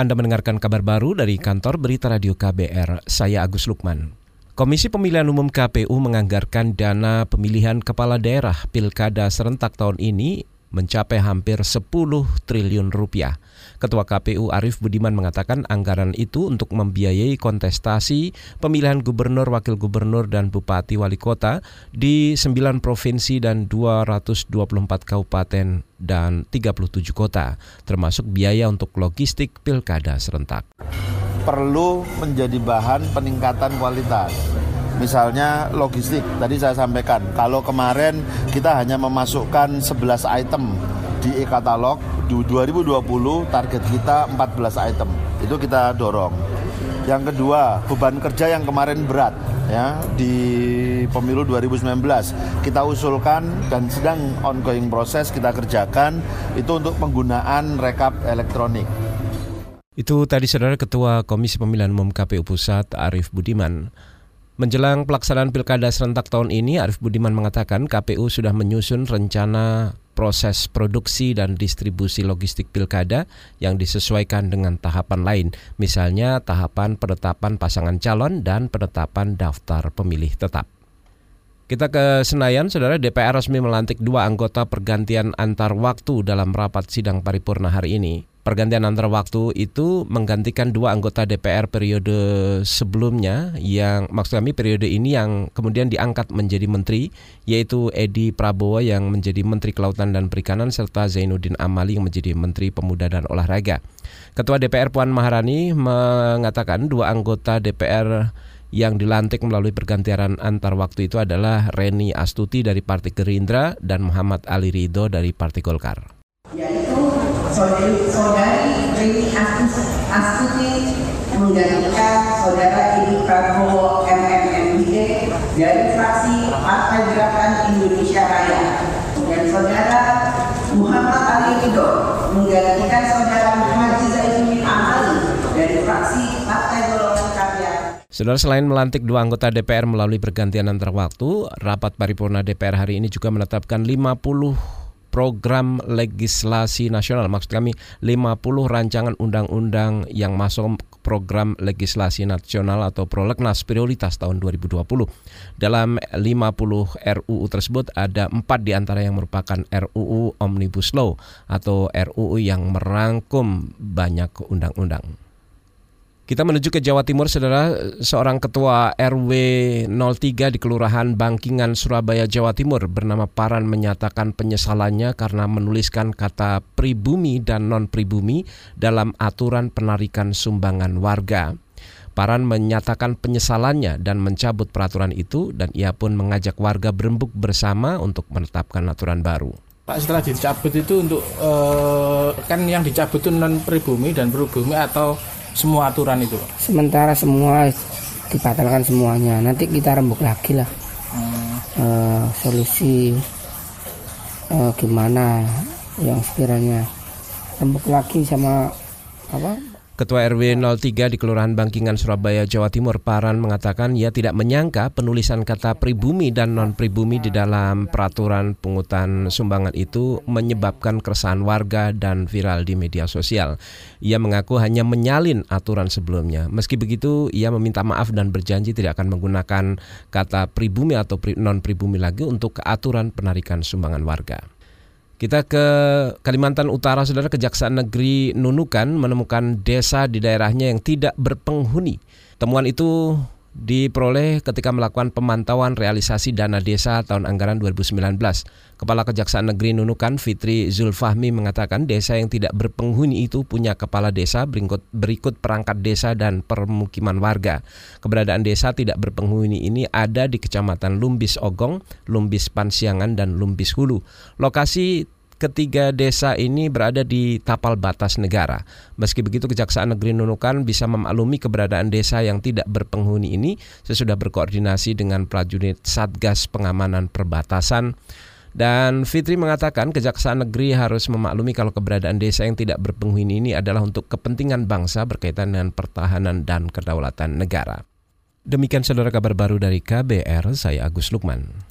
Anda mendengarkan kabar baru dari kantor Berita Radio KBR. Saya Agus Lukman. Komisi Pemilihan Umum KPU menganggarkan dana pemilihan kepala daerah Pilkada serentak tahun ini mencapai hampir 10 triliun rupiah. Ketua KPU Arief Budiman mengatakan anggaran itu untuk membiayai kontestasi pemilihan gubernur, wakil gubernur, dan bupati wali kota di 9 provinsi dan 224 kabupaten dan 37 kota, termasuk biaya untuk logistik pilkada serentak. Perlu menjadi bahan peningkatan kualitas Misalnya logistik, tadi saya sampaikan, kalau kemarin kita hanya memasukkan 11 item di e-katalog, di 2020 target kita 14 item. Itu kita dorong. Yang kedua, beban kerja yang kemarin berat ya di pemilu 2019 kita usulkan dan sedang ongoing proses kita kerjakan itu untuk penggunaan rekap elektronik. Itu tadi saudara Ketua Komisi Pemilihan Umum KPU Pusat Arief Budiman. Menjelang pelaksanaan pilkada serentak tahun ini, Arief Budiman mengatakan KPU sudah menyusun rencana proses produksi dan distribusi logistik pilkada yang disesuaikan dengan tahapan lain, misalnya tahapan penetapan pasangan calon dan penetapan daftar pemilih tetap. Kita ke Senayan, saudara DPR resmi melantik dua anggota pergantian antar waktu dalam rapat sidang paripurna hari ini. Pergantian antar waktu itu menggantikan dua anggota DPR periode sebelumnya yang maksud kami periode ini yang kemudian diangkat menjadi menteri yaitu Edi Prabowo yang menjadi Menteri Kelautan dan Perikanan serta Zainuddin Amali yang menjadi Menteri Pemuda dan Olahraga. Ketua DPR Puan Maharani mengatakan dua anggota DPR yang dilantik melalui pergantian antar waktu itu adalah Reni Astuti dari Partai Gerindra dan Muhammad Ali Ridho dari Partai Golkar saudari, saudari Rini Astuti menggantikan saudara Edi Prabowo MMMD dari fraksi Partai Gerakan Indonesia Raya dan saudara Muhammad Ali Ridho menggantikan saudara Haji Zainuddin Amali dari fraksi Partai Golongan Karya. Saudara selain melantik dua anggota DPR melalui pergantian antar waktu, rapat paripurna DPR hari ini juga menetapkan 50 program legislasi nasional. Maksud kami 50 rancangan undang-undang yang masuk program legislasi nasional atau prolegnas prioritas tahun 2020. Dalam 50 RUU tersebut ada empat di antara yang merupakan RUU Omnibus Law atau RUU yang merangkum banyak undang-undang. Kita menuju ke Jawa Timur, saudara. Seorang ketua RW 03 di Kelurahan Bangkingan, Surabaya, Jawa Timur bernama Paran menyatakan penyesalannya karena menuliskan kata pribumi dan non-pribumi dalam aturan penarikan sumbangan warga. Paran menyatakan penyesalannya dan mencabut peraturan itu dan ia pun mengajak warga berembuk bersama untuk menetapkan aturan baru. Pak setelah dicabut itu untuk uh, kan yang dicabut itu non pribumi dan pribumi atau semua aturan itu? Sementara semua dibatalkan semuanya. Nanti kita rembuk lagi lah hmm. uh, solusi uh, gimana yang sekiranya rembuk lagi sama apa Ketua RW 03 di Kelurahan Bangkingan, Surabaya, Jawa Timur, Paran mengatakan ia tidak menyangka penulisan kata pribumi dan non-pribumi di dalam peraturan pungutan sumbangan itu menyebabkan keresahan warga dan viral di media sosial. Ia mengaku hanya menyalin aturan sebelumnya. Meski begitu, ia meminta maaf dan berjanji tidak akan menggunakan kata pribumi atau non-pribumi lagi untuk aturan penarikan sumbangan warga. Kita ke Kalimantan Utara, saudara Kejaksaan Negeri Nunukan menemukan desa di daerahnya yang tidak berpenghuni. Temuan itu diperoleh ketika melakukan pemantauan realisasi dana desa tahun anggaran 2019. Kepala Kejaksaan Negeri Nunukan Fitri Zulfahmi mengatakan desa yang tidak berpenghuni itu punya kepala desa berikut, berikut perangkat desa dan permukiman warga. Keberadaan desa tidak berpenghuni ini ada di Kecamatan Lumbis Ogong, Lumbis Pansiangan, dan Lumbis Hulu. Lokasi ketiga desa ini berada di tapal batas negara. Meski begitu Kejaksaan Negeri Nunukan bisa memaklumi keberadaan desa yang tidak berpenghuni ini sesudah berkoordinasi dengan prajurit Satgas Pengamanan Perbatasan dan Fitri mengatakan Kejaksaan Negeri harus memaklumi kalau keberadaan desa yang tidak berpenghuni ini adalah untuk kepentingan bangsa berkaitan dengan pertahanan dan kedaulatan negara. Demikian saudara kabar baru dari KBR, saya Agus Lukman.